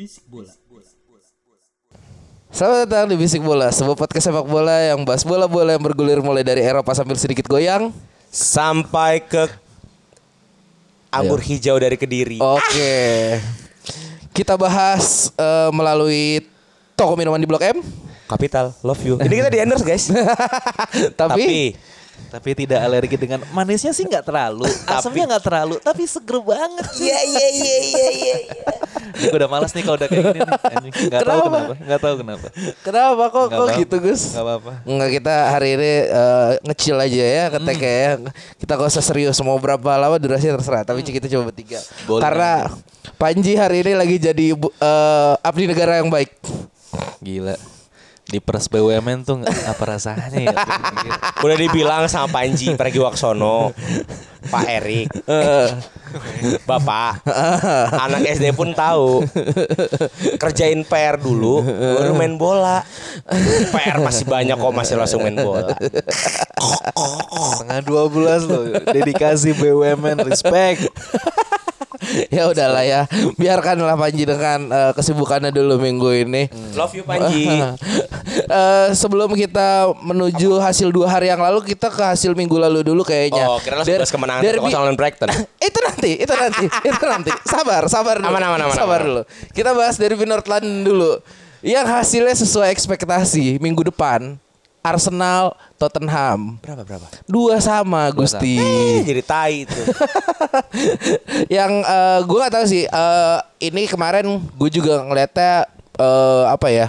Bisik bola. Selamat datang di Bisik Bola, sebuah podcast sepak bola yang bahas bola-bola yang bergulir mulai dari Eropa sambil sedikit goyang. sampai ke anggur hijau dari Kediri. Oke. Kita bahas eh, melalui toko minuman di Blok M. Kapital, love you. Ini kita di endorse guys. Tapi, Tapi Tapi tidak alergi dengan manisnya sih nggak terlalu, asamnya nggak terlalu, tapi seger banget. iya iya iya iya iya. Gue udah malas nih kalau udah kayak gini Nggak tahu Kenapa? nggak tahu kenapa. kenapa kok Nggak kok apa-apa. gitu Gus? Nggak apa-apa. Enggak kita hari ini eh, ngecil aja ya ketek ya. Kita gak usah serius mau berapa lama durasinya terserah. Tapi kita coba bertiga. Boleh. Karena Panji hari ini lagi jadi eh, abdi negara yang baik. Gila. Di pers BUMN tuh apa rasanya ya? Gila. Udah dibilang sama Panji Pragiwaksono, Pak Erik, Bapak, anak SD pun tahu. Kerjain PR dulu, baru main bola. PR masih banyak kok masih langsung main bola. Tengah 12 loh. Dedikasi BUMN, respect. ya udahlah ya. Biarkanlah Panji dengan eh, kesibukannya dulu minggu ini. Love you Panji. Eh, sebelum kita menuju hasil dua hari yang lalu kita ke hasil minggu lalu dulu kayaknya. Oh, kira Der- kemenangan derby- 1-0 lawan Brighton. itu nanti, itu nanti, itu nanti. Sabar, sabar dulu. Aman, aman, aman, sabar aman. dulu. Kita bahas derby North London dulu. Yang hasilnya sesuai ekspektasi minggu depan. Arsenal Tottenham Berapa berapa? dua sama Gusti. Eh, jadi tai itu. yang eh, gue gak tahu sih eh, ini kemarin gue juga ngeliatnya eh, apa ya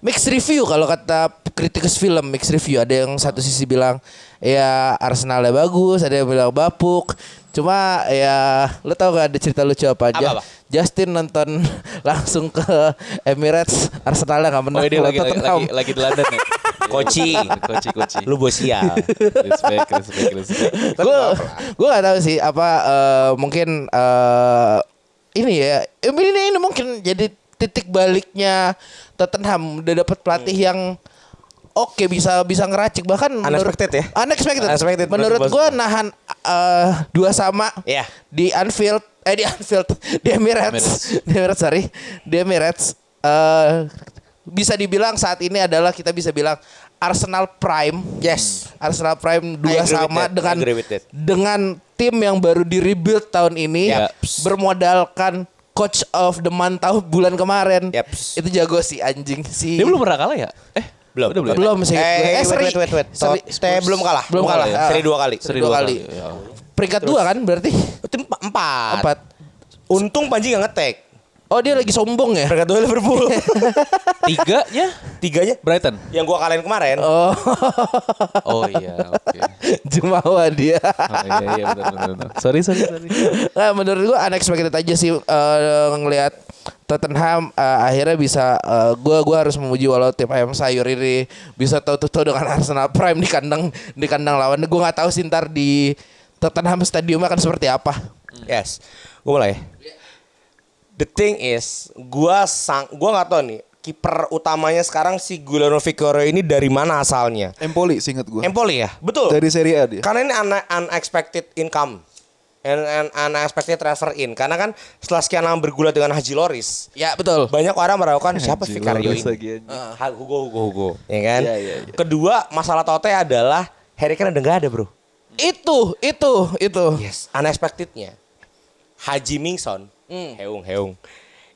mixed review kalau kata kritikus film mixed review ada yang satu sisi bilang ya Arsenalnya bagus ada yang bilang bapuk cuma ya lo tau gak ada cerita lucu apa aja Apa, apa? Justin nonton langsung ke Emirates Arsenalnya nggak menang Oh ini lagi, lagi, lagi, lagi di London ya? Koci. Koci, koci. Lu bos sial. Respect, respect, respect. gue gue gak tahu sih apa eh, mungkin eh, ini ya ini ini ini mungkin jadi titik baliknya Tottenham udah dapat pelatih yang oke bisa bisa ngeracik bahkan menurut- Unexpected ya? unexpected, Unexpected, menurut gue nahan eh, dua sama Iya. di Anfield eh di Anfield di Emirates di Emirates sorry di Emirates eh, bisa dibilang saat ini adalah kita bisa bilang Arsenal Prime Yes. Arsenal Prime dua sama dengan dengan tim yang baru di rebuild tahun ini Yaps. bermodalkan coach of the month tahun bulan kemarin Yaps. itu jago sih anjing si Dia belum pernah kalah ya? Eh, Belum. Udah belum. belum sih Eh, eh, seri wait, wait, wait. Seri- Tottenham belum kalah. belum kalah ya. Seri dua kali. Seri dua kali. Ya. peringkat dua kan berarti Itu empat. empat. Untung Panji gak ngetek. oh dia lagi sombong ya Peringkat dua Liverpool. Tiganya Tiganya Brighton. yang gua kalahin kemarin. oh Oh iya, oke. Jumawa dia Oh, iya iya benar benar. benar. Sorry sorry sorry. Nah, menurut gua unexpected aja sih eh, ngelihat Tottenham eh, akhirnya bisa eh, gua gua harus memuji walau tim ayam sayur ini bisa tahu-tahu dengan Arsenal Prime di kandang di kandang lawan. Gua nggak tahu sih ntar di Tottenham Stadium akan seperti apa. Yes. Gua mulai. The thing is, gua sang gua nggak tahu nih kiper utamanya sekarang si Giuliano Vicario ini dari mana asalnya? Empoli seingat gue. Empoli ya? Betul. Dari Serie A dia. Karena ini un- unexpected income. And, and unexpected transfer in. Karena kan setelah sekian lama bergulat dengan Haji Loris Ya betul. banyak orang meragukan siapa Haji Vicario Loris ini. Ha, Hugo Hugo Hugo. Ya kan? Iya, iya, iya. kedua masalah Tote adalah Harry Kane udah nggak ada bro. Itu itu itu. yes unexpectednya. Haji Mingson. Heung Heung.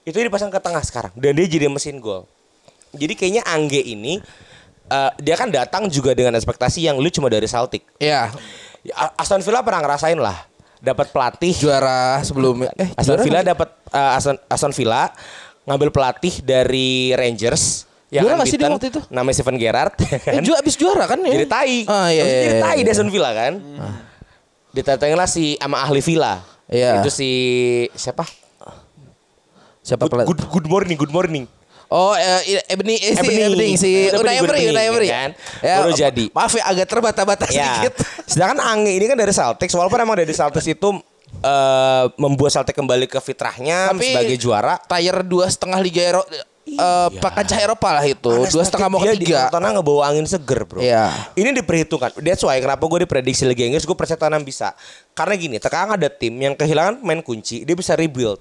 Itu dipasang ke tengah sekarang. Dan dia jadi mesin gol. Jadi kayaknya Angge ini eh, dia kan datang juga dengan ekspektasi yang lu cuma dari Celtic. Ya. Ya, A- Aston Villa pernah ngerasain lah dapat pelatih Juara sebelumnya. Eh, Aston Villa dapat eh, Aston, Aston Villa ngambil pelatih dari Rangers yang Juara nggak sih dia waktu itu? namanya Steven Gerrard Eh, kan? ju abis juara kan ya? jadi tai Ah, iya, Maksudnya iya, jadi tai iya. Aston Villa kan ditatangin lah si sama ahli Villa Iya. itu si siapa Siapa good, pelatih? good, good morning good morning Oh, eh, Ebony, eh, si Ebony. Si Unai Emery, Unai Emery. kan? Baru jadi. Maaf ya, agak terbata-bata ya sedikit. sedangkan Ange ini kan dari Celtics walaupun emang dari Celtics itu eh, membuat Celtics kembali ke fitrahnya Tapi sebagai juara Tier dua setengah Liga Eropa, eh kancah Eropa lah itu. Karena Dua setengah mau dia ke di. Tottenham ngebawa angin seger bro Iya. Ini diperhitungkan That's why kenapa gue diprediksi Liga Inggris Gue percaya Tottenham bisa Karena gini Sekarang ada tim yang kehilangan main kunci Dia bisa rebuild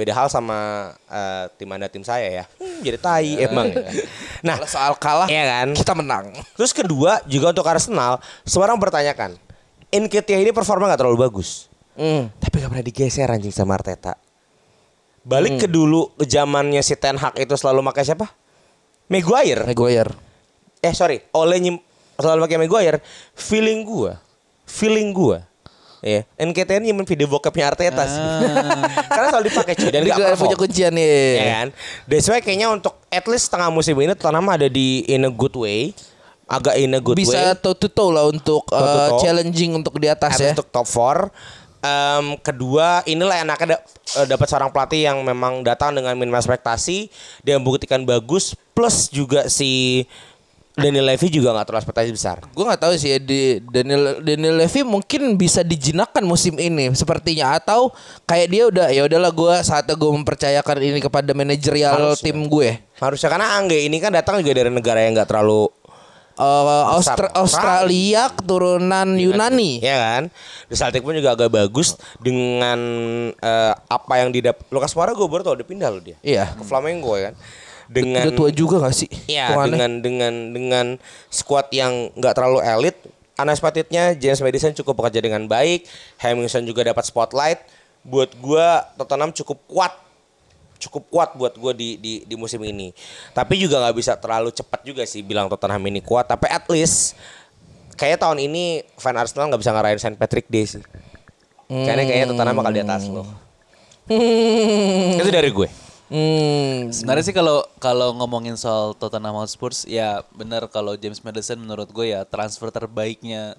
Beda hal sama eh, tim anda tim saya ya Hmm, Jadi tai emang ya. Nah soal kalah, Iya kan kita menang. Terus kedua juga untuk Arsenal Semua orang bertanyakan ini performa gak terlalu bagus Hmm. Tapi gak pernah digeser anjing sama Arteta Balik ke dulu ke zamannya si Ten Hag itu selalu pakai siapa? Maguire Maguire. eh sorry oleh nyim selalu pakai Maguire feeling gua feeling gua ya NKTN nyimin video bokapnya Arteta sih karena selalu dipakai cuy dan Dia gak juga perform. punya kuncian nih. ya kan? That's why kayaknya untuk at least setengah musim ini Tottenham ada di in a good way. Agak in a good way Bisa toe to toe lah untuk Toe to toe. challenging untuk di atas At ya. untuk top 4 Em, kedua inilah enaknya da- eh, dapat seorang pelatih yang memang datang dengan minimum ekspektasi. Dia membuktikan bagus. Plus juga si Daniel Levy juga nggak terlalu ekspektasi besar Gue nggak tahu sih ya di Daniel Daniel Levy mungkin bisa dijinakkan musim ini sepertinya atau kayak dia udah ya udahlah gue saatnya gue mempercayakan ini kepada manajerial tim gue. Harusnya karena Angge ini kan datang juga dari negara yang nggak terlalu Eh, Austra-. Australia keturunan Yunani. ya kan. Di Celtic pun juga agak bagus dengan eh, apa yang didapat. Lukas Moura gue baru tau udah pindah loh dia. Iya. Ke Flamengo ya kan. Dengan Udah tua juga gak sih? Iya, dengan dengan dengan squad yang nggak terlalu elit. Anas Patitnya James Madison cukup bekerja dengan baik. Hamilton juga dapat spotlight. Buat gua Tottenham cukup kuat cukup kuat buat gue di, di di musim ini. Tapi juga nggak bisa terlalu cepat juga sih bilang Tottenham ini kuat. Tapi at least kayak tahun ini fan Arsenal nggak bisa ngarahin Saint Patrick Day sih. Kayaknya kayaknya Tottenham bakal di atas loh. Itu dari gue. Hmm. Sebenarnya sih kalau kalau ngomongin soal Tottenham Hotspur ya benar kalau James Madison menurut gue ya transfer terbaiknya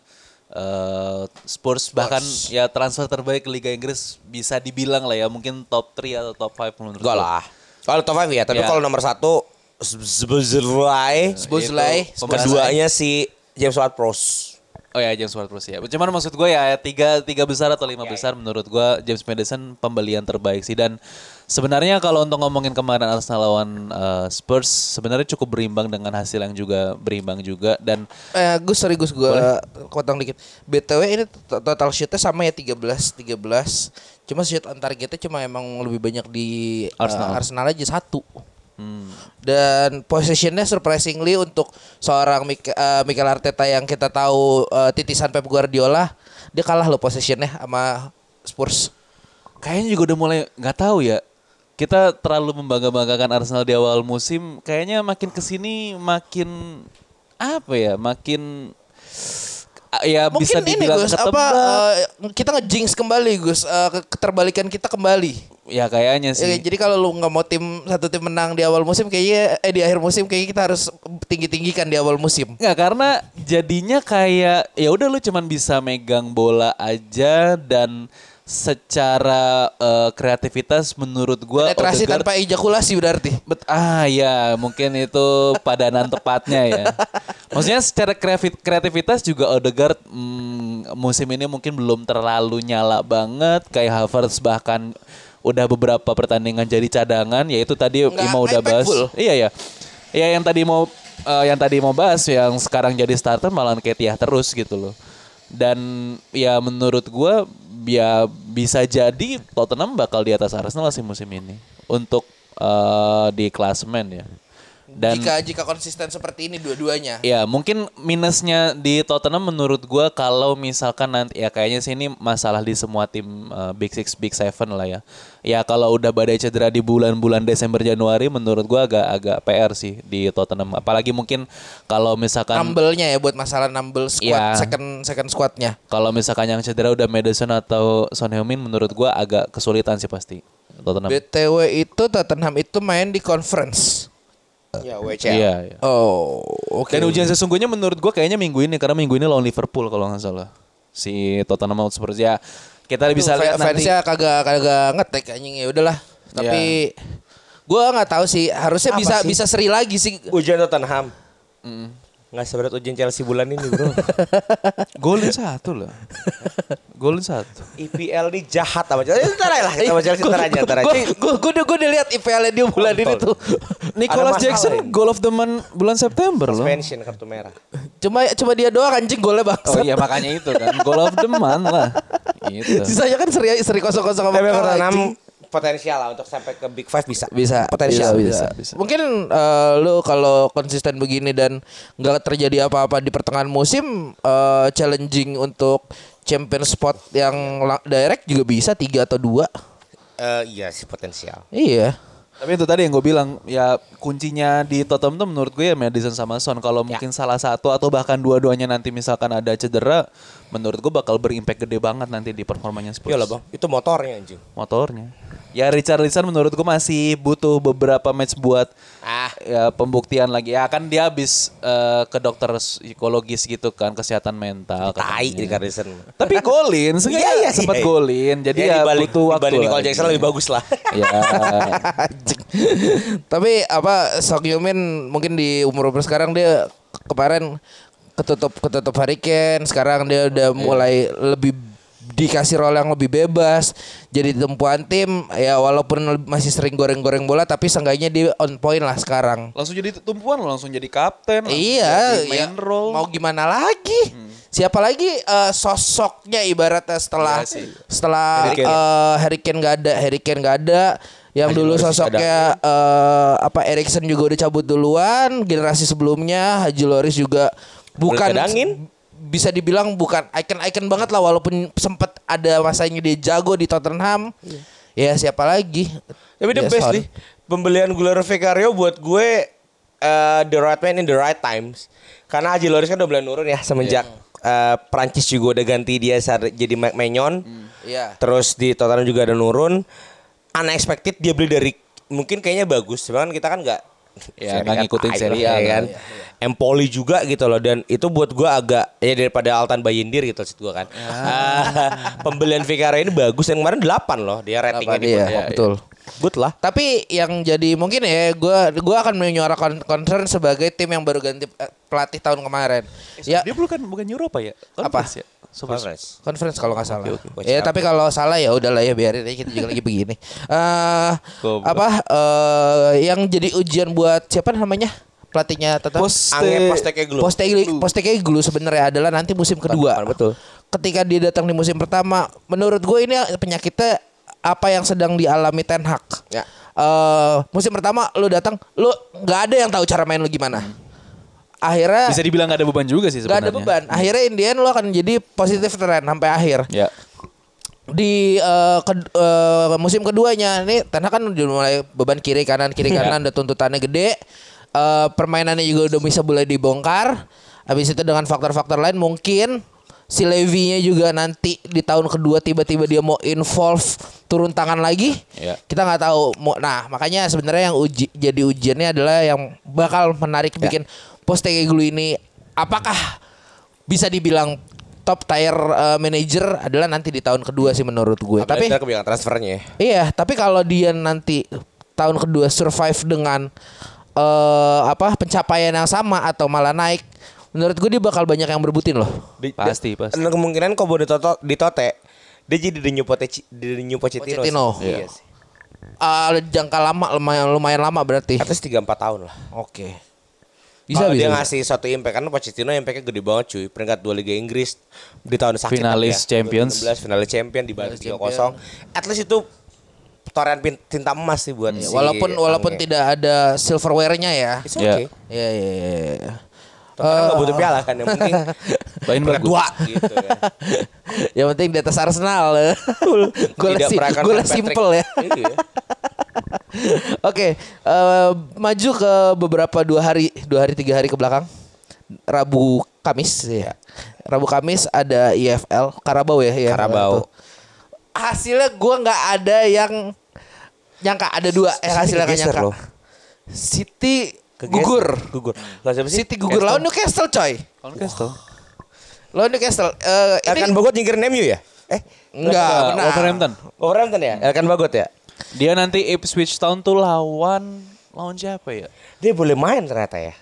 eh, Spurs bahkan ya transfer terbaik Liga Inggris bisa dibilang lah ya mungkin top 3 atau top 5 menurut gue. lah. Kalau top 5 ya, tapi Ya. kalau nomor satu Sbozlai, Szoboszlai. keduanya si James Ward-Prowse. Oh ya James Ward-Prowse ya. Cuman maksud gue ya tiga tiga besar atau lima besar menurut gue James Madison pembelian terbaik sih dan sebenarnya kalau untuk ngomongin kemarin Arsenal lawan eh, Spurs sebenarnya cukup berimbang dengan hasil yang juga berimbang juga dan Eh, Gus sorry Gus gue potong dikit. BTW ini to- total shootnya sama ya 13 13. Cuma shoot antar kita cuma emang lebih banyak di eh, Arsenal. Arsenal aja satu. Dan possessionnya surprisingly untuk seorang Mik eh, Mikel Arteta yang kita tahu eh, titisan Pep Guardiola, dia kalah loh possessionnya sama Spurs. kayaknya juga udah mulai nggak tahu ya. Kita terlalu membangga-banggakan Arsenal di awal musim, kayaknya makin ke sini makin apa ya, makin ya Mungkin bisa ini dibilang Gus apa ketebak. eh, kita ngejinx kembali Gus, ke- keterbalikan kita kembali. ya kayaknya sih. Ya, jadi kalau lu nggak mau tim satu tim menang di awal musim kayaknya eh di akhir musim kayaknya kita harus tinggi tinggikan di awal musim. Nggak karena jadinya kayak ya udah lu cuman bisa megang bola aja dan secara eh, kreativitas menurut gua Penetrasi Odegaard- tanpa ejakulasi berarti. Bet ah ya mungkin itu padanan tepatnya ya. Maksudnya secara kreatif- kreativitas juga Odegaard mm, musim ini mungkin belum terlalu nyala banget kayak Havertz bahkan udah beberapa pertandingan jadi cadangan yaitu tadi Nggak Ima udah bahas. Iya ya. Ya yang tadi mau eh, yang tadi mau bahas yang sekarang jadi starter malah Ketia terus gitu loh. Dan ya menurut gua ya bisa jadi Tottenham bakal di atas Arsenal sih musim ini untuk eh, di klasemen ya. Dan jika jika konsisten seperti ini dua-duanya. Ya mungkin minusnya di Tottenham menurut gua kalau misalkan nanti ya kayaknya sih ini masalah di semua tim uh, Big Six, Big Seven lah ya. Ya kalau udah badai cedera di bulan-bulan Desember Januari menurut gua agak agak PR sih di Tottenham. Apalagi mungkin kalau misalkan Numble-nya ya buat masalah numble squad Iya. second second squadnya. kalau misalkan yang cedera udah Madison atau Son Heung-min menurut gua agak kesulitan sih pasti Tottenham. BTW itu Tottenham itu main di conference. Ya WCL. Iya, iya. Oh, oke. Dan ujian sesungguhnya menurut gua kayaknya minggu ini karena minggu ini lawan Liverpool kalau nggak salah. Si Tottenham Hotspur ya kita bisa lihat nanti. fansnya kagak kagak ngetek anjing ya udahlah. Tapi gua nggak tahu sih, harusnya Apa bisa sih? bisa seri lagi sih. Ujian Tottenham. Nggak seberat ujian Chelsea bulan ini bro. Golin satu lah. Golin satu. IPL ini jahat sama Chelsea. Ntar aja lah kita sama Chelsea ntar aja. Ntar aja. Gue gue gue udah lihat IPL dia bulan ini tuh. Nicholas Jackson goal of the month bulan September loh. Suspension kartu merah. Cuma cuma dia doang anjing golnya bang. Oh iya makanya itu kan goal of the month lah. Gitu. Sisanya kan seri seri kosong kosong sama Tapi. Potensial lah untuk sampai ke Big Five bisa. bisa Potensial. bisa, bisa. mungkin eh, lu kalau konsisten begini dan nggak terjadi apa-apa di pertengahan musim eh, challenging untuk champion spot yang direct juga bisa tiga atau dua Eh, iya sih potensial. iya Tapi itu tadi yang gue bilang ya kuncinya di Tottenham tuh menurut gue ya Madison sama Son. Kalau mungkin salah satu atau bahkan dua-duanya nanti misalkan ada cedera, menurut gue bakal berimpact gede banget nanti di performanya Spurs. Iya lah bang, itu motornya anjing. Motornya. Ya Richarlison menurut gue masih butuh beberapa match buat Ah. ya pembuktian lagi. Ya kan dia habis eh, ke dokter psikologis gitu kan kesehatan mental. Tai Carlson. Tapi golin, Iya, seenggaknya iya, sempat iya. golin. Jadi Ya, ya, dibalik, butuh waktu. lah. Nicole Jackson lebih bagus lah. Ya. Tapi apa Sok Yumin mungkin di umur umur sekarang dia kemarin ketutup ketutup Hurricane sekarang dia udah mulai lebih dikasih role yang lebih bebas jadi tumpuan tim ya walaupun masih sering goreng-goreng bola tapi seenggaknya dia on point lah sekarang langsung jadi tumpuan loh, langsung jadi kapten. Iya, jadi main ya, role. mau gimana lagi? Siapa lagi eh, sosoknya ibaratnya setelah Iya sih. setelah Harry Kane. eh, nggak ada, Harry Kane nggak ada. Yang Haji dulu Loris sosoknya eh, apa Erikson juga udah cabut duluan, generasi sebelumnya Haji Loris juga bukan cadangin. bisa dibilang bukan icon-icon banget lah walaupun sempet ada masanya dia jago di Tottenham. Ya siapa lagi? Tapi the Ya, best nih pembelian Guler Vicario buat gue eh, the right man in the right times. Karena Haji Loris kan udah mulai nurun ya semenjak eh, Prancis juga udah ganti dia jadi Mike Maignan. Iya. Terus di Tottenham juga ada nurun. Unexpected dia beli dari mungkin kayaknya bagus. Cuman kita kan nggak Ya, Serie nggak A ngikutin lah, A ya kan. Empoli juga gitu loh dan itu buat gua agak ya daripada Altan Bayindir gitu maksud gua kan. Ah, pembelian Vicario ini bagus dan kemarin 8 loh dia ratingnya di Iya, Football. betul. Good lah. Tapi yang jadi mungkin ya gue gua akan menyuarakan concern sebagai tim yang baru ganti eh, pelatih tahun kemarin. Ya Dia bukan bukan Eropa ya? Conference ya? Conference. conference kalau nggak salah. oke. Ya tapi kalau salah ya udahlah ya biarin aja kita juga lagi begini. Eh Goblok. apa eh yang jadi ujian buat siapa namanya? Pelatihnya tetap Poste- Ange Postecoglou. Postecoglou Postecoglou sebenarnya adalah nanti musim kedua. betul. Ketika dia datang di musim pertama, menurut gue ini penyakitnya apa yang sedang dialami Ten Hag. Ya. Eh, musim pertama lu datang, lu nggak ada yang tahu cara main lu gimana. Akhirnya Bisa dibilang gak ada beban juga sih sebenarnya. ada beban. Akhirnya Indian lu akan jadi positif trend sampai akhir. Ya. Di eh, ked- eh, musim keduanya nih Ten Hag kan udah mulai beban kiri kanan kiri kanan udah tuntutannya gede. Eh, permainannya juga udah bisa mulai dibongkar. Habis itu dengan faktor-faktor lain mungkin si Levy-nya juga nanti di tahun kedua tiba-tiba dia mau involve turun tangan lagi. Iya. Kita nggak tahu. Nah, makanya sebenarnya yang uji jadi ujiannya adalah yang bakal menarik bikin Postecoglou ini apakah bisa dibilang top tier uh, manager adalah nanti di tahun kedua sih menurut gue. Tapi Tapi kebijakan transfernya ya. iya, tapi kalau dia nanti tahun kedua survive dengan eh apa pencapaian yang sama atau malah naik, menurut gue dia bakal banyak yang berbutin loh. Di- Pasti, pasti. Kemungkinan kalau di Toto di Tote dia jadi the new Pote- the new Pochettino. Pochettino. sih. Iya sih. Ah, jangka lama lumayan lumayan lama berarti. At least 3 4 tahun lah. Oke. Bisa bisa. dia bisa. ngasih satu impact kan Pochettino impactnya gede banget cuy. Peringkat 2 Liga Inggris di tahun sakit Finalis ya. Champions. 2016 finalis champion di Finalis 3-0. At least itu toren pin- tinta emas sih buat si Iya, walaupun walaupun Angge. tidak ada silverware-nya ya. It's Ya. okay. Iya iya iya. Tottenham nggak butuh piala kan yang penting Main bagus. dua gitu ya. Yang penting di atas Arsenal. Tidak si, simple ya. Iya. Oke, eh, maju ke beberapa dua hari, dua hari tiga hari ke belakang. Rabu Kamis ya. Rabu Kamis ada IFL Karabau ya, IFL Karabau. Hasilnya gua nggak ada yang nyangka ada dua eh hasilnya nggak nyangka. loh. City Gugur. Gugur. Lawan siapa sih? City gugur lawan Newcastle coy. Newcastle. Lawan Newcastle. Eh ini Elkan Bagot nyingkirin MU ya? Eh, enggak benar. Wolverhampton. Wolverhampton ya? Elkan Bagot ya? Dia nanti Ipswich Town tuh lawan lawan siapa ya? Dia boleh main ternyata ya.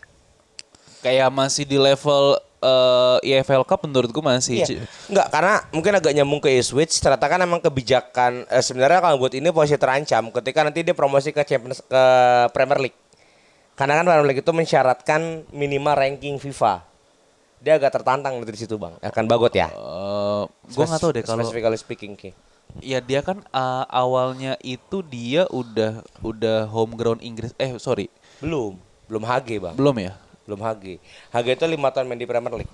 Kayak masih di level eh, EFL Cup menurutku masih. Iya. Enggak, karena mungkin agak nyambung ke Ipswich. Ternyata kan emang kebijakan eh, sebenarnya kalau buat ini posisi terancam ketika nanti dia promosi ke Champions ke Premier League. Karena kan Premier League itu mensyaratkan minimal ranking FIFA. Dia agak tertantang dari situ, Bang. Elkan Bagot ya. Eh, gua nggak tahu deh kalau specifically speaking Ki. ya dia kan eh, awalnya itu dia udah udah home ground Inggris. Eh sorry Belum, belum HG, Bang. belum ya? Belum HG. HG itu lima tahun main di Premier League.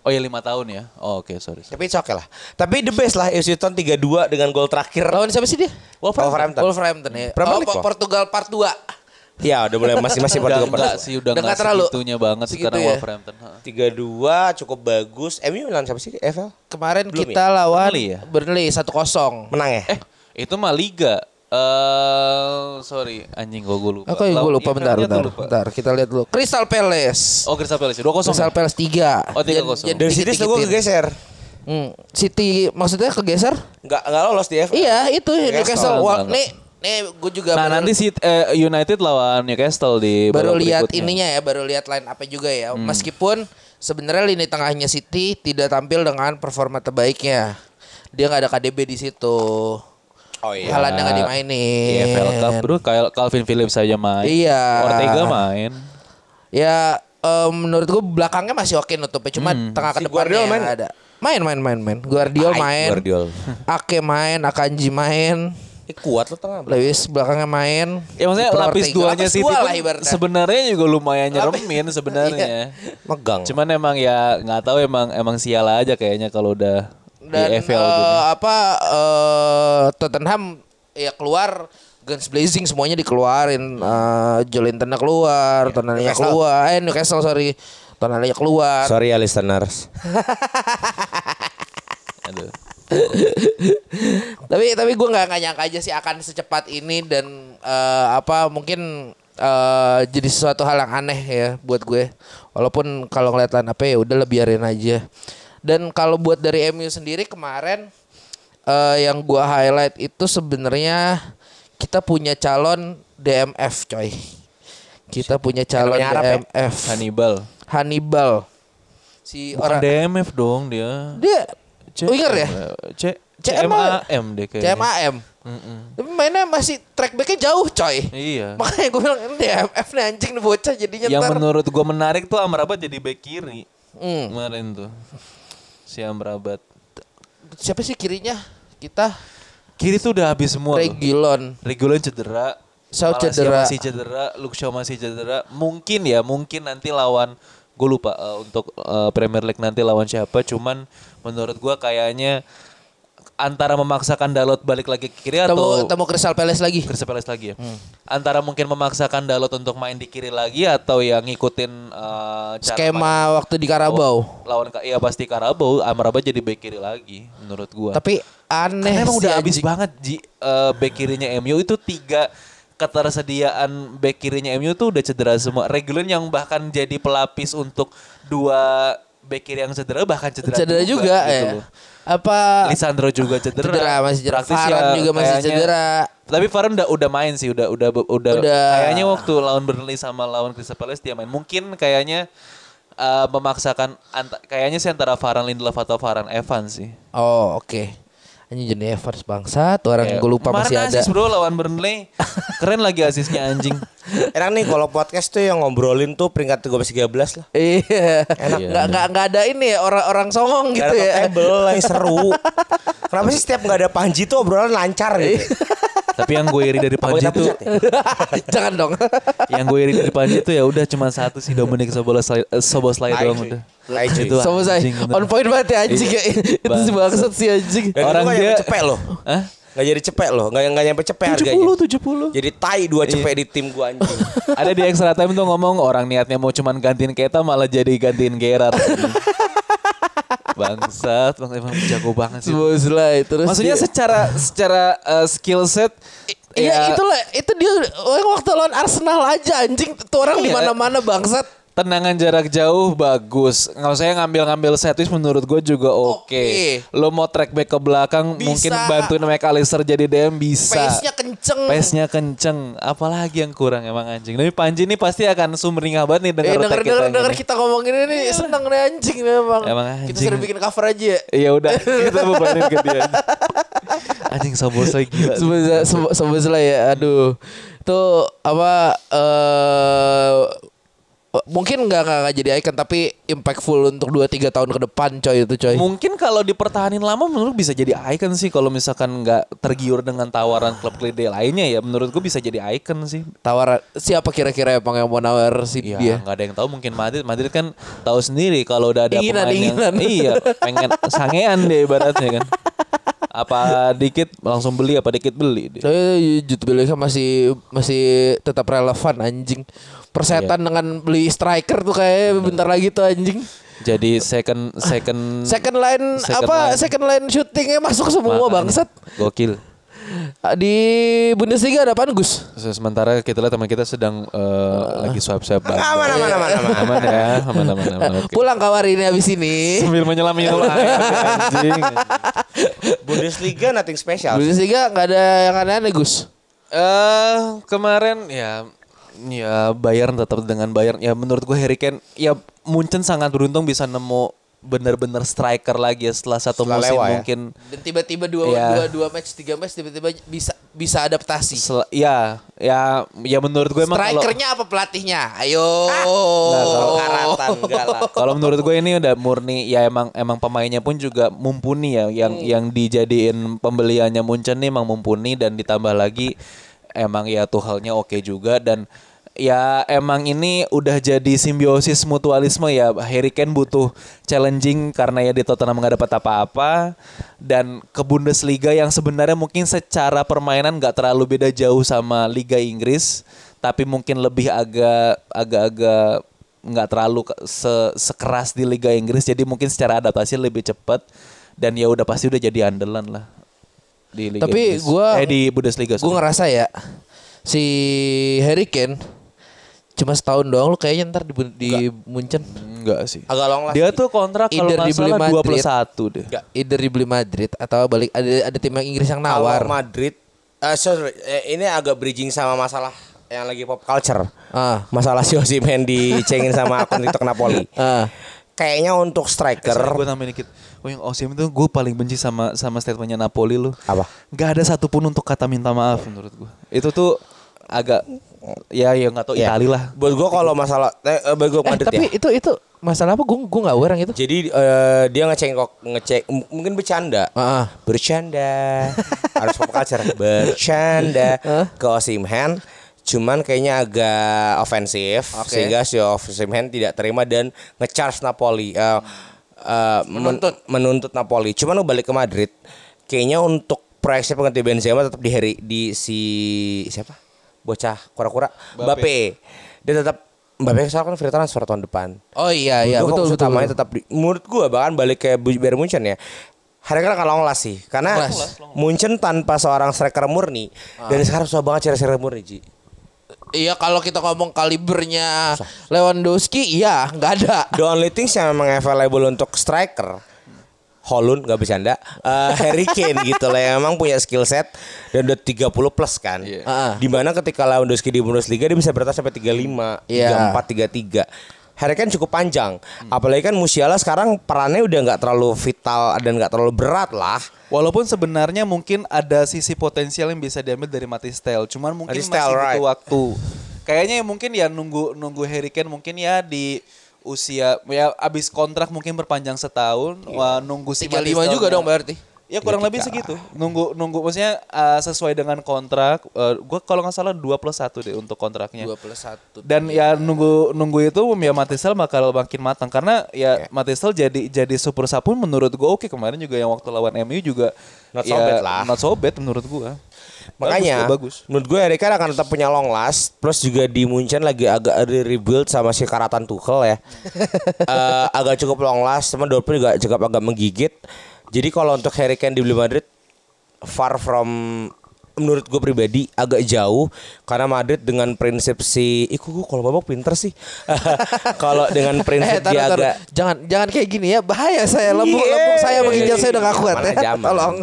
Oh ya lima tahun ya. Oh, Oke sorry. sorry. Tapi it's okay lah. Tapi the best lah Town 3-2 dengan gol terakhir. Lawan siapa sih dia? Wolverhampton. Wolverhampton ya. Premier Oh, League. Portugal part 2. Ya udah mulai masih-masih Udah Portugal enggak sih udah Udah enggak nggak terlalu segitunya banget sekarang ya. Wolverhampton. Ha. 3-2 cukup bagus. MU lawan siapa sih? EFL? Kemarin Belum kita lawan Burnley ya? Burnley 1-0. Menang ya? Eh itu mah liga. Eh sorry anjing gua gue lupa. Oke, gue Lawan- lupa iya, bentar, bentar, lupa. bentar. Kita lihat dulu. Crystal Palace. Oh Crystal Palace 2-0. Crystal ya? Palace 3. Oh, 3-0. Dan City setahu gue kegeser. Hmm, City maksudnya kegeser? Enggak enggak lolos di EFL. Iya, itu Newcastle. Nih, nih gue juga Nah baru, nanti si eh, United lawan Newcastle di baru lihat berikutnya. ininya ya, baru lihat line apa juga ya. Hmm. Meskipun sebenarnya lini tengahnya City tidak tampil dengan performa terbaiknya. Dia nggak ada KDB di situ. Oh iya. Haaland yang nggak dimainin. EFL Cup bro, kayak Calvin Phillips saja main. Iya. Ortega main. Ya eh, menurut gue belakangnya masih oke nutupnya cuma tengah ke Si depannya Guardiola main ada. Main main main main. Guardiol Baik, main. Guardiol. Ake main, Akanji main, Eh, kuat lo tengah. Lewis belakangnya main. Ya maksudnya lapis duanya Lapis City pun lah ibaratnya. sebenarnya juga lumayan nyeremin sebenarnya. Megang. Cuman emang ya nggak tahu emang emang sial aja kayaknya kalau udah Dan di EFL gini. apa eh, Tottenham ya keluar Guns Blazing semuanya dikeluarin. Eh Jolinton keluar, Tonalinya Iya, Newcastle. keluar. Eh Newcastle sorry. Tonalinya keluar. Sorry ya listeners. Aduh. Tapi tapi gue nggak nggak nyangka aja sih akan secepat ini dan eh, apa mungkin eh, jadi sesuatu hal yang aneh ya buat gue walaupun kalau ngeliat line up ya udah lebih biarin aja dan kalau buat dari MU sendiri kemarin eh, yang gue highlight itu sebenarnya kita punya calon DMF coy kita punya calon Arab ya? DMF Hannibal. Hannibal si Bukan orang DMF dong dia. dia winger ya C CMA. CMAM deh kayaknya. CMAM tapi mainnya masih track backnya jauh coy Iya. Makanya gue bilang ini DMF nih anjing nih bocah jadinya Yang ntar. menurut gua menarik tuh Amrabat jadi back kiri. Hmm. Kemarin tuh. Si Amrabat. Siapa sih kirinya? Kita Kiri tuh udah habis semua. loh. Regilon. Regulon cedera. Malacia cedera. masih cedera, Shaw masih cedera. Mungkin ya, mungkin nanti lawan gue lupa eh, untuk eh, Premier League nanti lawan siapa. Cuman menurut gua kayaknya antara memaksakan Dalot balik lagi ke kiri atau temu Crystal Palace lagi. Crystal Palace lagi ya. Hmm. Antara mungkin memaksakan Dalot untuk main di kiri lagi atau yang ngikutin eh, cara main- Skema waktu di Karabau. lawan ya pasti Karabau, Amrabat jadi back kiri lagi menurut gua. Tapi aneh Karena emang sih udah habis banget Ji eh, back kirinya MU itu tiga ketersediaan back kirinya MU tuh udah cedera semua. Regulon yang bahkan jadi pelapis untuk dua back kiri yang cedera bahkan cedera, Cedera juga, gitu ya. loh. Apa Lisandro juga cedera. cedera masih cedera. Ya juga masih kayaknya- cedera. Tapi Varane udah udah main sih, udah udah udah, Udah. kayaknya waktu lawan Burnley sama lawan Crystal Palace dia main. Mungkin kayaknya eh, memaksakan anta- kayaknya sih antara Varane Lindelof atau Varane Evans sih. Oh, oke. Anjing jenis Evans bangsa tuh orang Kayak, gue lupa kemarin masih ada. asis bro lawan Burnley. Keren lagi asisnya anjing. Enak nih kalau podcast tuh yang ngobrolin tuh peringkat 13 13 lah. Iya. Enak nggak nggak nggak ada ini ya orang-orang songong gitu Gak ada ya. table yang seru. Kenapa sih setiap nggak ada Panji tuh obrolan lancar gitu? Tapi yang gue iri dari Panji pecat ya? Jangan dong. yang gue iri dari Panji tuh ya udah cuma satu sih Dominic Soboslai, eh, Soboslai Tai, doang udah. Itu bener. on point banget ya anjing ya. Itu si bangsat si anjing. Orang itu dia- cepet loh. Hah? Gak jadi cepet loh, gak, gak nyampe cepet harganya. 70, 70. Jadi tai dua cepet di tim gua anjing. Ada di extra time tuh ngomong orang niatnya mau cuman gantiin Keta malah jadi gantiin Gerard. Bangsat, bang emang jago banget sih. Soboslai terus. Maksudnya dia- secara secara uh, skill set Iya ya, itulah itu dia waktu lawan Arsenal aja anjing tuh orang di Iya. mana-mana bangsat. Tendangan jarak jauh bagus. Nggak usah ngambil-ngambil set piece menurut gue juga oke. Oke. Lo mau track back ke belakang Bisa. mungkin bantuin McAllister jadi DM bisa. Pace-nya kenceng. Pace-nya kenceng. Apalagi yang kurang emang anjing. Tapi Panji ini pasti akan sumringah banget nih Eh denger kita denger denger kita ngomongin ini seneng nih anjing memang. Emang Kita anjing. sering bikin cover aja ya. Iya udah kita bebanin ke dia. Anjing Soboslai gila. Soboslai Sob- Soboslai ya aduh. Itu apa eh mungkin nggak jadi icon tapi impactful untuk 2 3 tahun ke depan coy itu coy. Mungkin kalau dipertahanin lama menurut bisa jadi icon sih kalau misalkan nggak tergiur dengan tawaran klub klide lainnya ya menurut gue bisa jadi icon sih. Tawaran siapa kira-kira emang yang mau nawar si Ya dia? nggak ada yang tahu mungkin Madrid Madrid kan tahu sendiri kalau udah ada Inginan, pemain inginan. yang iya pengen sangean deh ibaratnya kan. Apa dikit langsung beli apa dikit beli deh. Saya Jude Bellingham masih masih tetap relevan anjing. Persetan dengan beli striker tuh kayak bentar lagi tuh anjing. Jadi second second Second line Second apa? line. Second line shootingnya masuk semua bangsat. Gokil. Di Bundesliga ada apaan Gus? Se- Sementara kita lihat teman kita sedang eh, lagi swipe-swipe Aman, aman, aman, aman, aman. Aman ya, aman aman aman. Oke. Pulang kawar ini habis ini. Sambil menyelam anjing. Bundesliga nothing special. Bundesliga nggak ada yang aneh-aneh Gus. Eh kemarin ya ya Bayern tetap dengan Bayern ya menurut gue Harry Kane ya Munchen sangat beruntung bisa nemu bener-bener striker lagi ya setelah satu Setelah musim Lewa ya. mungkin Dan tiba-tiba dua, Iya. dua, dua match, tiga match tiba-tiba bisa bisa adaptasi. sel- ya ya ya menurut gue emang kalau Strikernya apa pelatihnya? Ayo. Nah, kalau- Karatan kalau menurut gue ini udah murni ya emang emang pemainnya pun juga mumpuni ya yang Hmm. yang dijadiin pembeliannya Munchen nih emang mumpuni dan ditambah lagi emang ya Tuchelnya oke juga dan ya emang ini udah jadi simbiosis mutualisme ya. Harry Kane butuh challenging karena ya di Tottenham nggak dapat apa-apa. Dan ke Bundesliga yang sebenarnya mungkin secara permainan nggak terlalu beda jauh sama Liga Inggris tapi mungkin lebih agak agak-agak nggak terlalu se- sekeras di Liga Inggris. Jadi mungkin secara adaptasi lebih cepat dan ya udah pasti udah jadi andalan lah di Liga Tapi Inggris. gua- eh di Bundesliga Gue ngerasa ya si Harry Kane cuma setahun doang lu kayaknya ntar di, di Munchen. enggak sih Agak long last. dia tuh kontrak kalau Either nggak dibeli salah dua Madrid. deh Enggak. Either dibeli Madrid atau balik ada ada tim yang Inggris yang nawar. Kalau Madrid eh, sorry, eh, ini agak bridging sama masalah yang lagi pop culture. Ah. Masalah si Osimhen dicengin sama akun TikTok Napoli. Ah. Kayaknya untuk striker gue tambahin dikit oh yang Osim itu gue paling benci sama sama statementnya Napoli lu Apa? nggak ada satupun untuk kata minta maaf menurut gue itu tuh agak ya ya nggak tahu Ya. Itali lah Buat gua kalau masalah eh, eh, buat gua Eh, tapi ya. itu itu masalah apa? Gue gue nggak aware yang itu. Jadi eh, dia ngecengkok ngecek mungkin bercanda. Ah, ah. Bercanda. Harus pop culture. Bercanda ke Osimhen cuman kayaknya agak ofensif Oke. sehingga si Osimhen tidak terima dan ngecharge Napoli Eh, eh, men- Menuntut. menuntut Napoli. Cuman lu balik ke Madrid kayaknya untuk proyeksi pengganti Benzema tetap di Harry di si siapa? Bocah kura-kura Mbappe. Dia tetap Mbappe kan free transfer tahun depan. Oh iya iya gua betul fokus betul. utamanya tetap di, menurut gua bahkan balik ke Bu- Bayern Munchen ya. Harga kan long last sih karena Long last. Munchen tanpa seorang striker murni dan sekarang susah banget cari striker murni Ji. Iya kalau kita ngomong kalibernya Lewandowski iya nggak ada. The only things yang memang available untuk striker Holland nggak bercanda eh, Harry Kane gitu lah yang emang punya skill set dan udah 30 plus kan Ah. di mana ketika Lewandowski di Bundesliga dia bisa bertahan sampai 35 Iya. 34 33 Harry Kane cukup panjang apalagi kan Musiala sekarang perannya udah nggak terlalu vital dan nggak terlalu berat lah Walaupun sebenarnya mungkin ada sisi potensial yang bisa diambil dari Matistel, cuman mungkin Matis masih butuh right. waktu. Kayaknya ya mungkin ya nunggu nunggu Harry Kane mungkin ya di usia ya abis kontrak mungkin berpanjang setahun, wah nunggu si 35 Matistel juga dong berarti. Ya kurang lebih segitu. Nunggu nunggu maksudnya eh, sesuai dengan kontrak. Eh, gua kalau nggak salah 2 plus 1 deh untuk kontraknya. Dua plus satu. Dan ya nunggu nunggu itu ya Matisel bakal makin matang karena ya Matisel jadi jadi super sub pun menurut gua oke kemarin juga yang waktu lawan MU juga Not so ya, bad lah. Not so bad menurut gua. Makanya bagus, bagus. menurut gue Harry Kane akan tetap punya long last Plus juga di Munchen lagi agak ada rebuild sama si Karatan Tuchel ya Eh, Agak cukup long last Sama Dortmund juga cukup agak menggigit Jadi kalau untuk Harry Kane dibeli Madrid Far from menurut gue pribadi agak jauh karena Madrid dengan prinsip si kok gue kalau mabok pinter sih kalau dengan prinsip Eh, taruh, dia taruh. agak Jangan jangan kayak gini ya. Bahaya saya lambung Iya. lambung saya menginjal saya udah gak kuat ya. Tolong.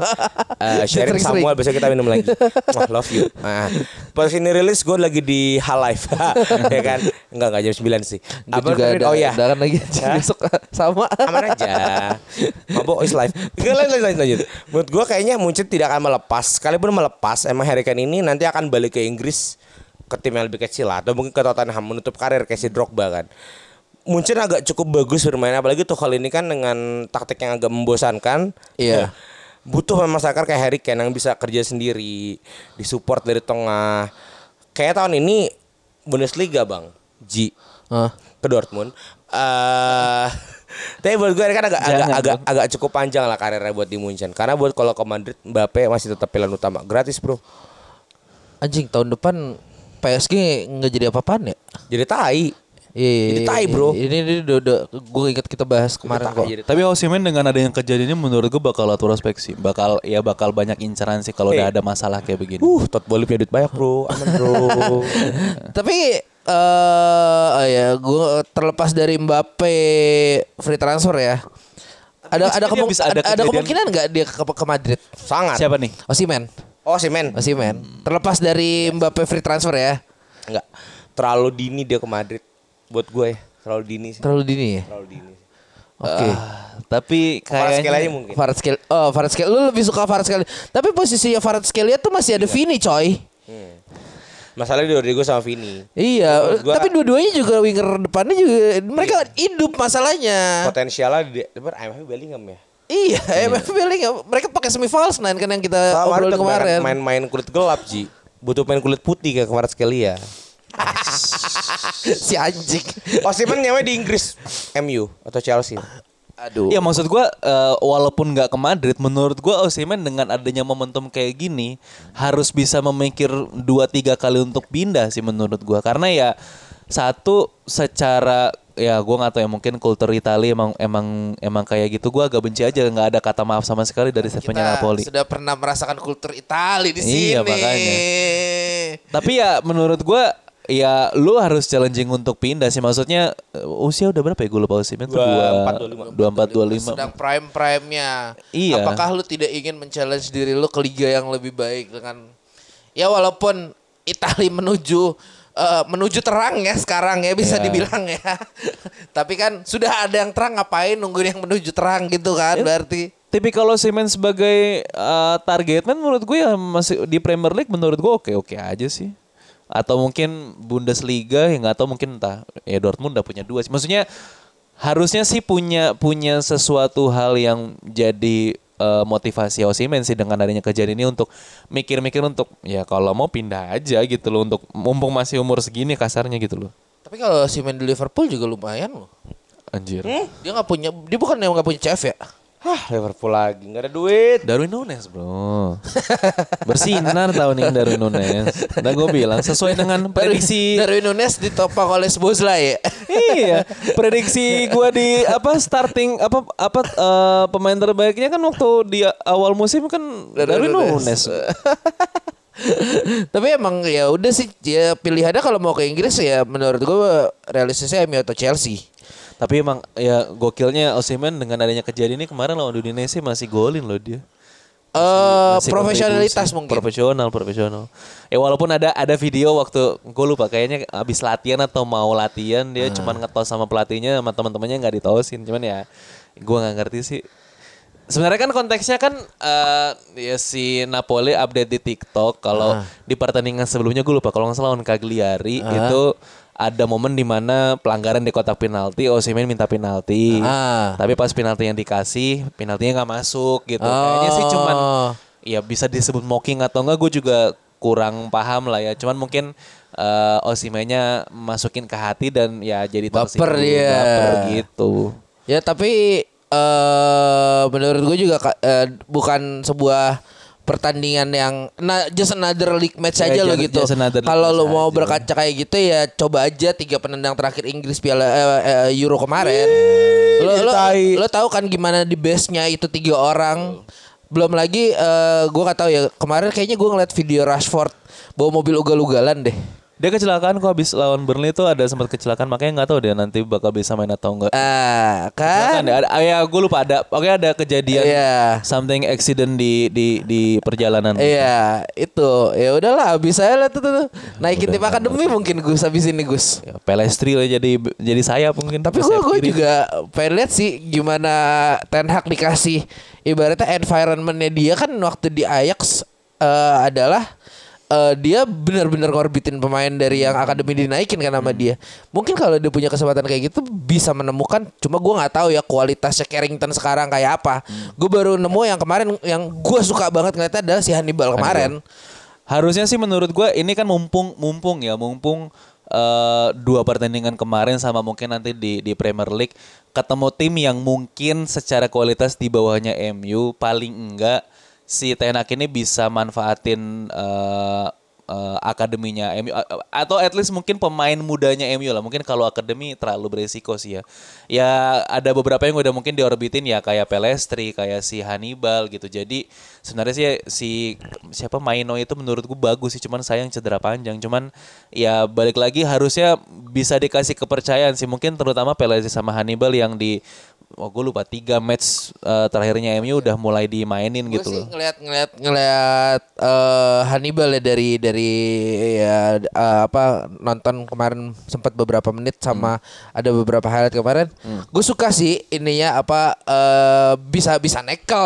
Eh, sharing. Samuel besok kita minum lagi. Wah, love you. Nah, pas ini rilis gue lagi di Hal Life. ya kan? Enggak enggak jam 9 sih. Gue juga namanya? ada, oh iya. Udahan lagi besok sama. Aman aja. Mabok is life. Lanjut, lanjut, lanjut. Menurut gue kayaknya Munchen tidak akan melepas. Sekalipun melepas, emang Harry Kane ini nanti akan balik ke Inggris ke tim yang lebih kecil lah. Atau mungkin ke Tottenham menutup karir kayak si Drogba kan. Munchen agak cukup bagus bermain apalagi Tuchel ini kan dengan taktik yang agak membosankan. Iya. Butuh memang striker kayak Harry Kane yang bisa kerja sendiri, disupport dari tengah. Kayak tahun ini Bundesliga, Bang. Ji Hah. ke Dortmund. eh tapi buat gue kan agak agak, Jangan agak agak cukup panjang lah karirnya buat di Munchen. Karena buat kalau ke Madrid Mbappe masih tetap pilihan utama. Gratis, Bro. Anjing tahun depan PSG nggak jadi apa-apaan ya? Jadi tai. Iya, iya, Jadi iya, tai, iya. bro. Ini, ini udah, udah gue ingat kita bahas kemarin kok. jadi Tapi Osimhen dengan adanya kejadian ini menurut gue bakal atur sih. Bakal ya bakal banyak incaran sih kalau udah ada masalah kayak begini. Uh, Todd Bowley punya duit banyak, Bro. Aman, Bro. Tapi eh oh ya, gue terlepas dari Mbappe free transfer ya. Ada ada, kemung- bisa ada ada, ada kemungkinan nggak dia ke, ke Madrid? Sangat. Siapa nih? Osimen. Oh, si men. Osimen. Terlepas dari Mbappe free transfer ya. Enggak. Terlalu dini dia ke Madrid. Buat gue ya. Terlalu dini sih. Terlalu dini ya. Terlalu dini. Oke. Ah, tapi Kayaknya aja mungkin. Kvaratskhelia. Oh, Kvaratskhelia. Lu lebih suka Kvaratskhelia. Tapi posisinya Kvaratskhelia tuh masih ada Vini, coy. Masalahnya di Rodrigo sama Vini. Iya, gua- tapi dua-duanya juga winger depannya juga mereka hidup masalahnya. Potensialnya di depan IMF Bellingham ya. Iya, MF Bellingham mereka pakai semi false nine kan yang kita Sama obrolin ada kemarin. main-main kulit gelap, Ji. Butuh main kulit putih kayak kemarin sekali ya. si anjing. Osimhen nyewa di Inggris, MU atau Chelsea. Aduh. Ya maksud gua eh, walaupun nggak ke Madrid, menurut gua Osimhen dengan adanya momentum kayak gini harus bisa memikir dua tiga kali untuk pindah sih menurut gua. Karena ya satu secara ya gua nggak tahu ya mungkin kultur Italia emang emang emang kayak gitu. Gua agak benci aja nggak ada kata maaf sama sekali dari statementnya Napoli. sudah pernah merasakan kultur Itali di sini. Iya, makanya. Tapi ya menurut gua ya lu harus challenging untuk pindah sih maksudnya eh, usia udah berapa ya gue lupa Osimhen tuh 24, 24 25 Sedang prime prime-nya. Iya. Apakah lu tidak ingin men-challenge diri lu ke liga yang lebih baik dengan ya walaupun Itali menuju eh, menuju terang ya sekarang ya bisa Iya. dibilang ya. Tapi kan sudah ada yang terang ngapain nungguin yang menuju terang gitu kan berarti. Tapi kalau Semen sebagai uh, target man menurut gue ya masih di Premier League menurut gue oke oke aja sih. Atau mungkin Bundesliga ya nggak tahu mungkin entah ya Dortmund udah punya dua sih. Maksudnya harusnya sih punya punya sesuatu hal yang jadi uh, motivasi Osimhen sih dengan adanya kejadian ini untuk mikir-mikir untuk ya kalau mau pindah aja gitu loh untuk mumpung masih umur segini kasarnya gitu loh. Tapi kalau si main di Liverpool juga lumayan loh. Anjir. Dia nggak punya dia bukan yang nggak punya CF ya? Hah, Liverpool lagi nggak ada duit. Darwin Nunes bro Bersinar tahun ini Darwin Nunes Udah gue bilang sesuai dengan prediksi Darwin Nunes ditopang oleh Sboza ya. Iya Prediksi gue di apa starting Apa apa eh, pemain terbaiknya kan waktu di awal musim kan Darwin Nunes Tapi emang ya udah sih ya pilihannya kalau mau ke Inggris ya menurut gue realistisnya MU atau Chelsea. Tapi emang ya gokilnya Osimhen dengan adanya kejadian ini kemarin lawan Udinese masih golin loh dia Eh Masih profesionalitas mungkin. Profesional, profesional. Eh walaupun ada ada video waktu gue lupa kayaknya abis latihan atau mau latihan dia Ah. cuman ngetos sama pelatihnya sama teman-temannya nggak ditosin. Cuman ya gue nggak ngerti sih. Sebenarnya kan konteksnya kan eh, ya si Napoli update di TikTok kalau Ah. di pertandingan sebelumnya gue lupa kalau nggak salah lawan Cagliari itu ada momen di mana pelanggaran di kotak penalti, Osimhen minta penalti. Ah. Tapi pas penalti yang dikasih, penaltinya nggak masuk gitu. Kayaknya sih cuman Oh. ya bisa disebut mocking atau enggak gue juga kurang paham lah ya. Cuman mungkin eh Osimhennya masukin ke hati dan ya jadi Baper dia. baper gitu. Ya tapi eh menurut gue juga eh, bukan sebuah pertandingan yang nah just another league match Ya, aja lo just- gitu. another league Kalau lo mau aja. berkaca kayak gitu ya coba aja tiga penendang terakhir Inggris Piala eh, eh, Euro kemarin. lo lo, lo tahu kan gimana di base-nya itu tiga orang. Belum lagi eh gue gak tahu ya kemarin kayaknya gue ngeliat video Rashford bawa mobil ugal-ugalan deh. Dia kecelakaan kok habis lawan Burnley itu ada sempat kecelakaan makanya nggak tahu dia nanti bakal bisa main atau enggak. Ah kan? ada, ah, ya gue lupa ada oke ada kejadian Iya. something accident di di di perjalanan. Iya, itu. Ya udahlah, bisa lah tuh, tuh, tuh. Naikin tim akademi mungkin Gus habis ini Gus. Ya, Pelestri lah jadi jadi sayap mungkin. Tapi gue gue juga pengen lihat sih gimana Ten Hag dikasih ibaratnya environmentnya dia kan waktu di Ajax eh, adalah eh, dia benar-benar ngorbitin pemain dari yang akademi dinaikin kan sama dia. Mungkin kalau dia punya kesempatan kayak gitu bisa menemukan. Cuma gue nggak tahu ya kualitasnya Carrington sekarang kayak apa. Gue baru nemu yang kemarin yang gue suka banget ngeliatnya adalah si Hannibal kemarin. Harusnya sih menurut gue ini kan mumpung mumpung ya mumpung eh, dua pertandingan kemarin sama mungkin nanti di di Premier League ketemu tim yang mungkin secara kualitas di bawahnya MU paling enggak si Ten Hag ini bisa manfaatin eh, eh, akademinya MU a- a- atau at least mungkin pemain mudanya MU lah. Mungkin kalau akademi terlalu beresiko sih ya. Ya ada beberapa yang udah mungkin diorbitin ya kayak Pelestri kayak si Hannibal gitu. Jadi sebenarnya sih si siapa Maino itu menurutku bagus sih cuman sayang cedera panjang. Cuman ya balik lagi harusnya bisa dikasih kepercayaan sih. Mungkin terutama Pelestri sama Hannibal yang di oh gue lupa tiga match eh, terakhirnya MU udah mulai dimainin Gue gitu sih loh. ngeliat ngeliat ngeliat eh, Hannibal ya dari dari ya eh, apa nonton kemarin sempat beberapa menit sama ada beberapa highlight kemarin. Gue suka sih ininya apa eh, bisa bisa nekel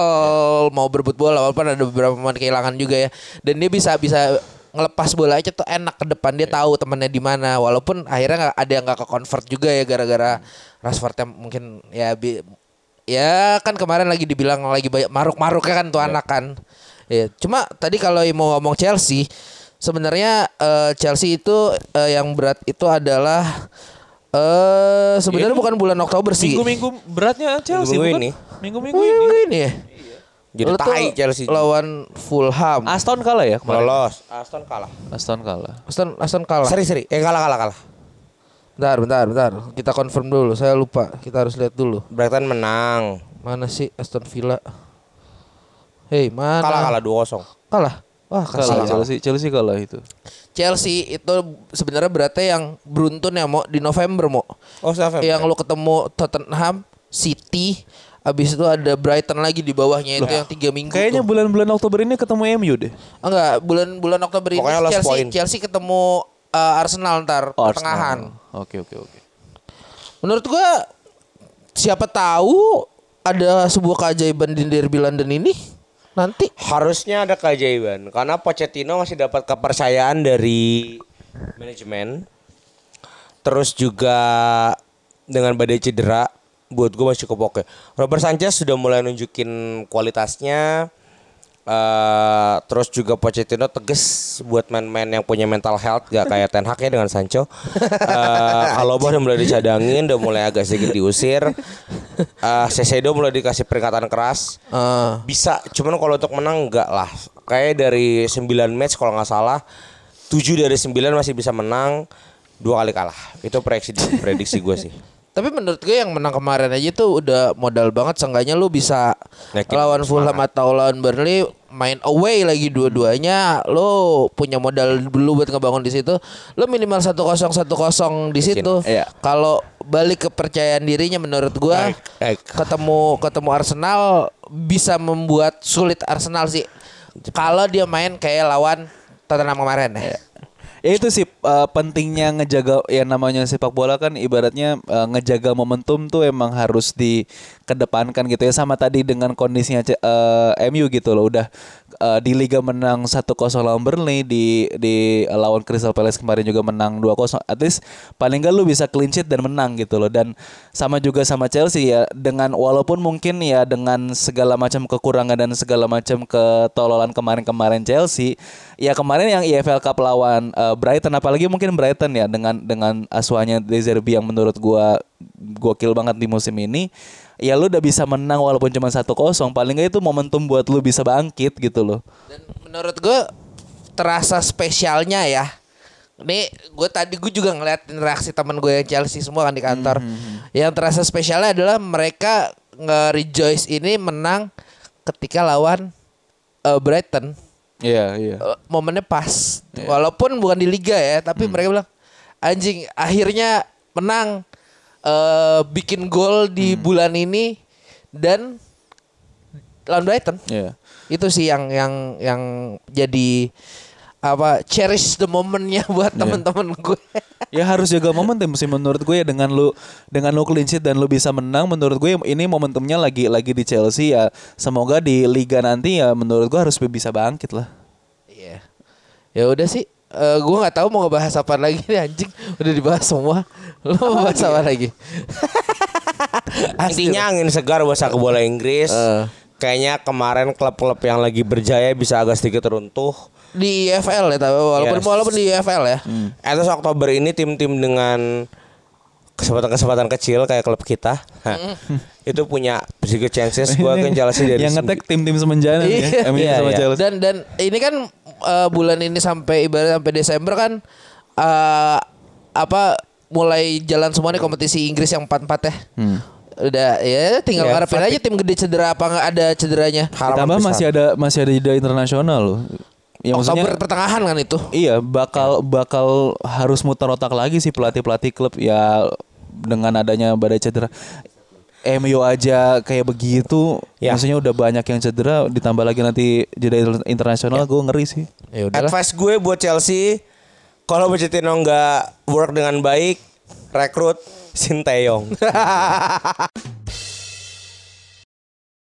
mau berebut bola walaupun ada beberapa pemain kehilangan juga ya. Dan dia bisa bisa ngelepas bola aja tuh enak ke depan dia tahu temannya di mana. Walaupun akhirnya nggak ada yang nggak ke convert juga ya gara-gara Rashford yang mungkin ya bi- Ya kan kemarin lagi dibilang lagi banyak maruk-maruknya kan tuh anak kan. Ya, cuma tadi kalau mau ngomong Chelsea, sebenarnya eh, Chelsea itu eh, yang berat itu adalah eh sebenarnya bukan bulan Oktober sih. minggu-minggu beratnya Chelsea Minggu bukan? ini. minggu-minggu Minggu ini ini ya. Jadi Lu tuh tai Chelsea. lawan Fulham. Aston kalah ya kemarin Lolos. Aston kalah. Aston kalah Aston Aston kalah. Seri-seri. Eh kalah kalah kalah. Bentar, bentar, bentar. Kita confirm dulu. Saya lupa. Kita harus lihat dulu. Brighton menang. Mana sih Aston Villa? Hei, mana? Kalah kalah 2-0. Kalah. Wah, kalah. Chelsea Chelsea kalah itu Chelsea itu sebenarnya beratnya yang beruntun ya mau di November mau Oh, Southampton. yang lu ketemu Tottenham, City, abis itu ada Brighton lagi di bawahnya itu yang tiga minggu. kayaknya bulan-bulan Oktober ini ketemu MU deh enggak bulan-bulan Oktober ini Pokoknya Chelsea point. Chelsea ketemu uh, Arsenal ntar Oh, pertengahan. Oke oke oke Menurut gua siapa tahu ada sebuah keajaiban di Derby London ini nanti. Harusnya ada keajaiban karena Pochettino masih dapat kepercayaan dari manajemen. Terus juga dengan badai cedera buat gue masih cukup oke. Robert Sanchez sudah mulai nunjukin kualitasnya. Eh, terus juga Pochettino tegas buat main-main yang punya mental health gak kayak Ten Hag ya dengan Sancho. Eh Alaba udah mulai dicadangin, udah mulai agak sedikit diusir. Eh Sesedo mulai dikasih peringatan keras. Eh, bisa cuman kalau untuk menang enggak lah. Kayak dari 9 match kalau nggak salah 7 dari 9 masih bisa menang dua kali kalah. Itu prediksi prediksi gue sih Tapi menurut gue yang menang kemarin aja tuh udah modal banget. Seenggaknya lu bisa Yakin lawan Fulham atau lawan Burnley main away lagi dua-duanya. Lu punya modal dulu buat ngebangun di situ. Lu minimal 1-0 1-0 di situ. Iya. Kalau balik kepercayaan dirinya menurut gua ketemu ketemu Arsenal bisa membuat sulit Arsenal sih. Kalau dia main kayak lawan Tottenham kemarin. Ya. Ya itu sih eh, pentingnya ngejaga ya namanya sepak bola kan ibaratnya eh, ngejaga momentum tuh emang harus dikedepankan gitu ya. Sama tadi dengan kondisinya C- eh, MU gitu loh udah eh, di liga menang 1-0 lawan Burnley di di lawan Crystal Palace kemarin juga menang 2-0 at least paling enggak lu bisa clean sheet dan menang gitu loh. Dan sama juga sama Chelsea ya dengan walaupun mungkin ya dengan segala macam kekurangan dan segala macam ketololan kemarin-kemarin Chelsea ya kemarin yang EFL Cup lawan eh, Brighton apalagi mungkin Brighton ya dengan dengan asuhannya De Zerbi yang menurut gua gokil banget di musim ini ya lu udah bisa menang walaupun cuma 1-0 paling nggak itu momentum buat lu bisa bangkit gitu loh Dan menurut gue terasa spesialnya ya. Ini gue tadi gue juga ngeliatin reaksi teman gue yang Chelsea semua kan di kantor. Yang terasa spesialnya adalah mereka nge-rejoice ini menang ketika lawan eh, Brighton. iya iya Eh, momennya pas. Walaupun bukan di liga ya, tapi mereka bilang anjing akhirnya menang eh bikin gol di bulan ini dan lawan Brighton. iya Itu sih yang yang yang jadi apa cherish the momennya buat teman-teman gue. ya harus jaga momentum sih menurut gue ya dengan lu dengan lu clean sheet dan lu bisa menang menurut gue ini momentumnya lagi lagi di Chelsea ya semoga di liga nanti ya menurut gue harus bisa bangkit lah Iya. Ya udah sih. Eh gue nggak tahu mau ngebahas apa lagi nih anjing. Udah dibahas semua. Lu mau bahas apa lagi? Intinya angin segar buat sepak bola Inggris. Eh. Kayaknya kemarin klub-klub yang lagi berjaya bisa agak sedikit runtuh. di EFL ya tapi walaupun Yes. walaupun di EFL ya. Atas Oktober ini tim-tim dengan kesempatan-kesempatan kecil kayak klub kita itu punya sedikit chances gue akan jelasin dari yang ngetek tim-tim semenjana nih Iya. ya MU Iya, sama iya. Chelsea Dan dan ini kan eh, bulan ini sampai ibarat sampai Desember kan eh apa mulai jalan semua nih kompetisi Inggris yang empat-empat ya. Udah ya tinggal Ya, ngarepin aja tim gede cedera apa nggak ada cederanya. Ditambah masih ada masih ada jeda internasional loh. Ya maksudnya Oktober pertengahan kan itu. iya bakal bakal harus muter otak lagi sih pelatih-pelatih klub ya dengan adanya badai cedera. MU aja kayak begitu, Ya. maksudnya udah banyak yang cedera, ditambah lagi nanti jeda internasional, gue ngeri sih. Ya udahlah. Advice gue buat Chelsea kalau Pochettino nggak work dengan baik rekrut Sinteyong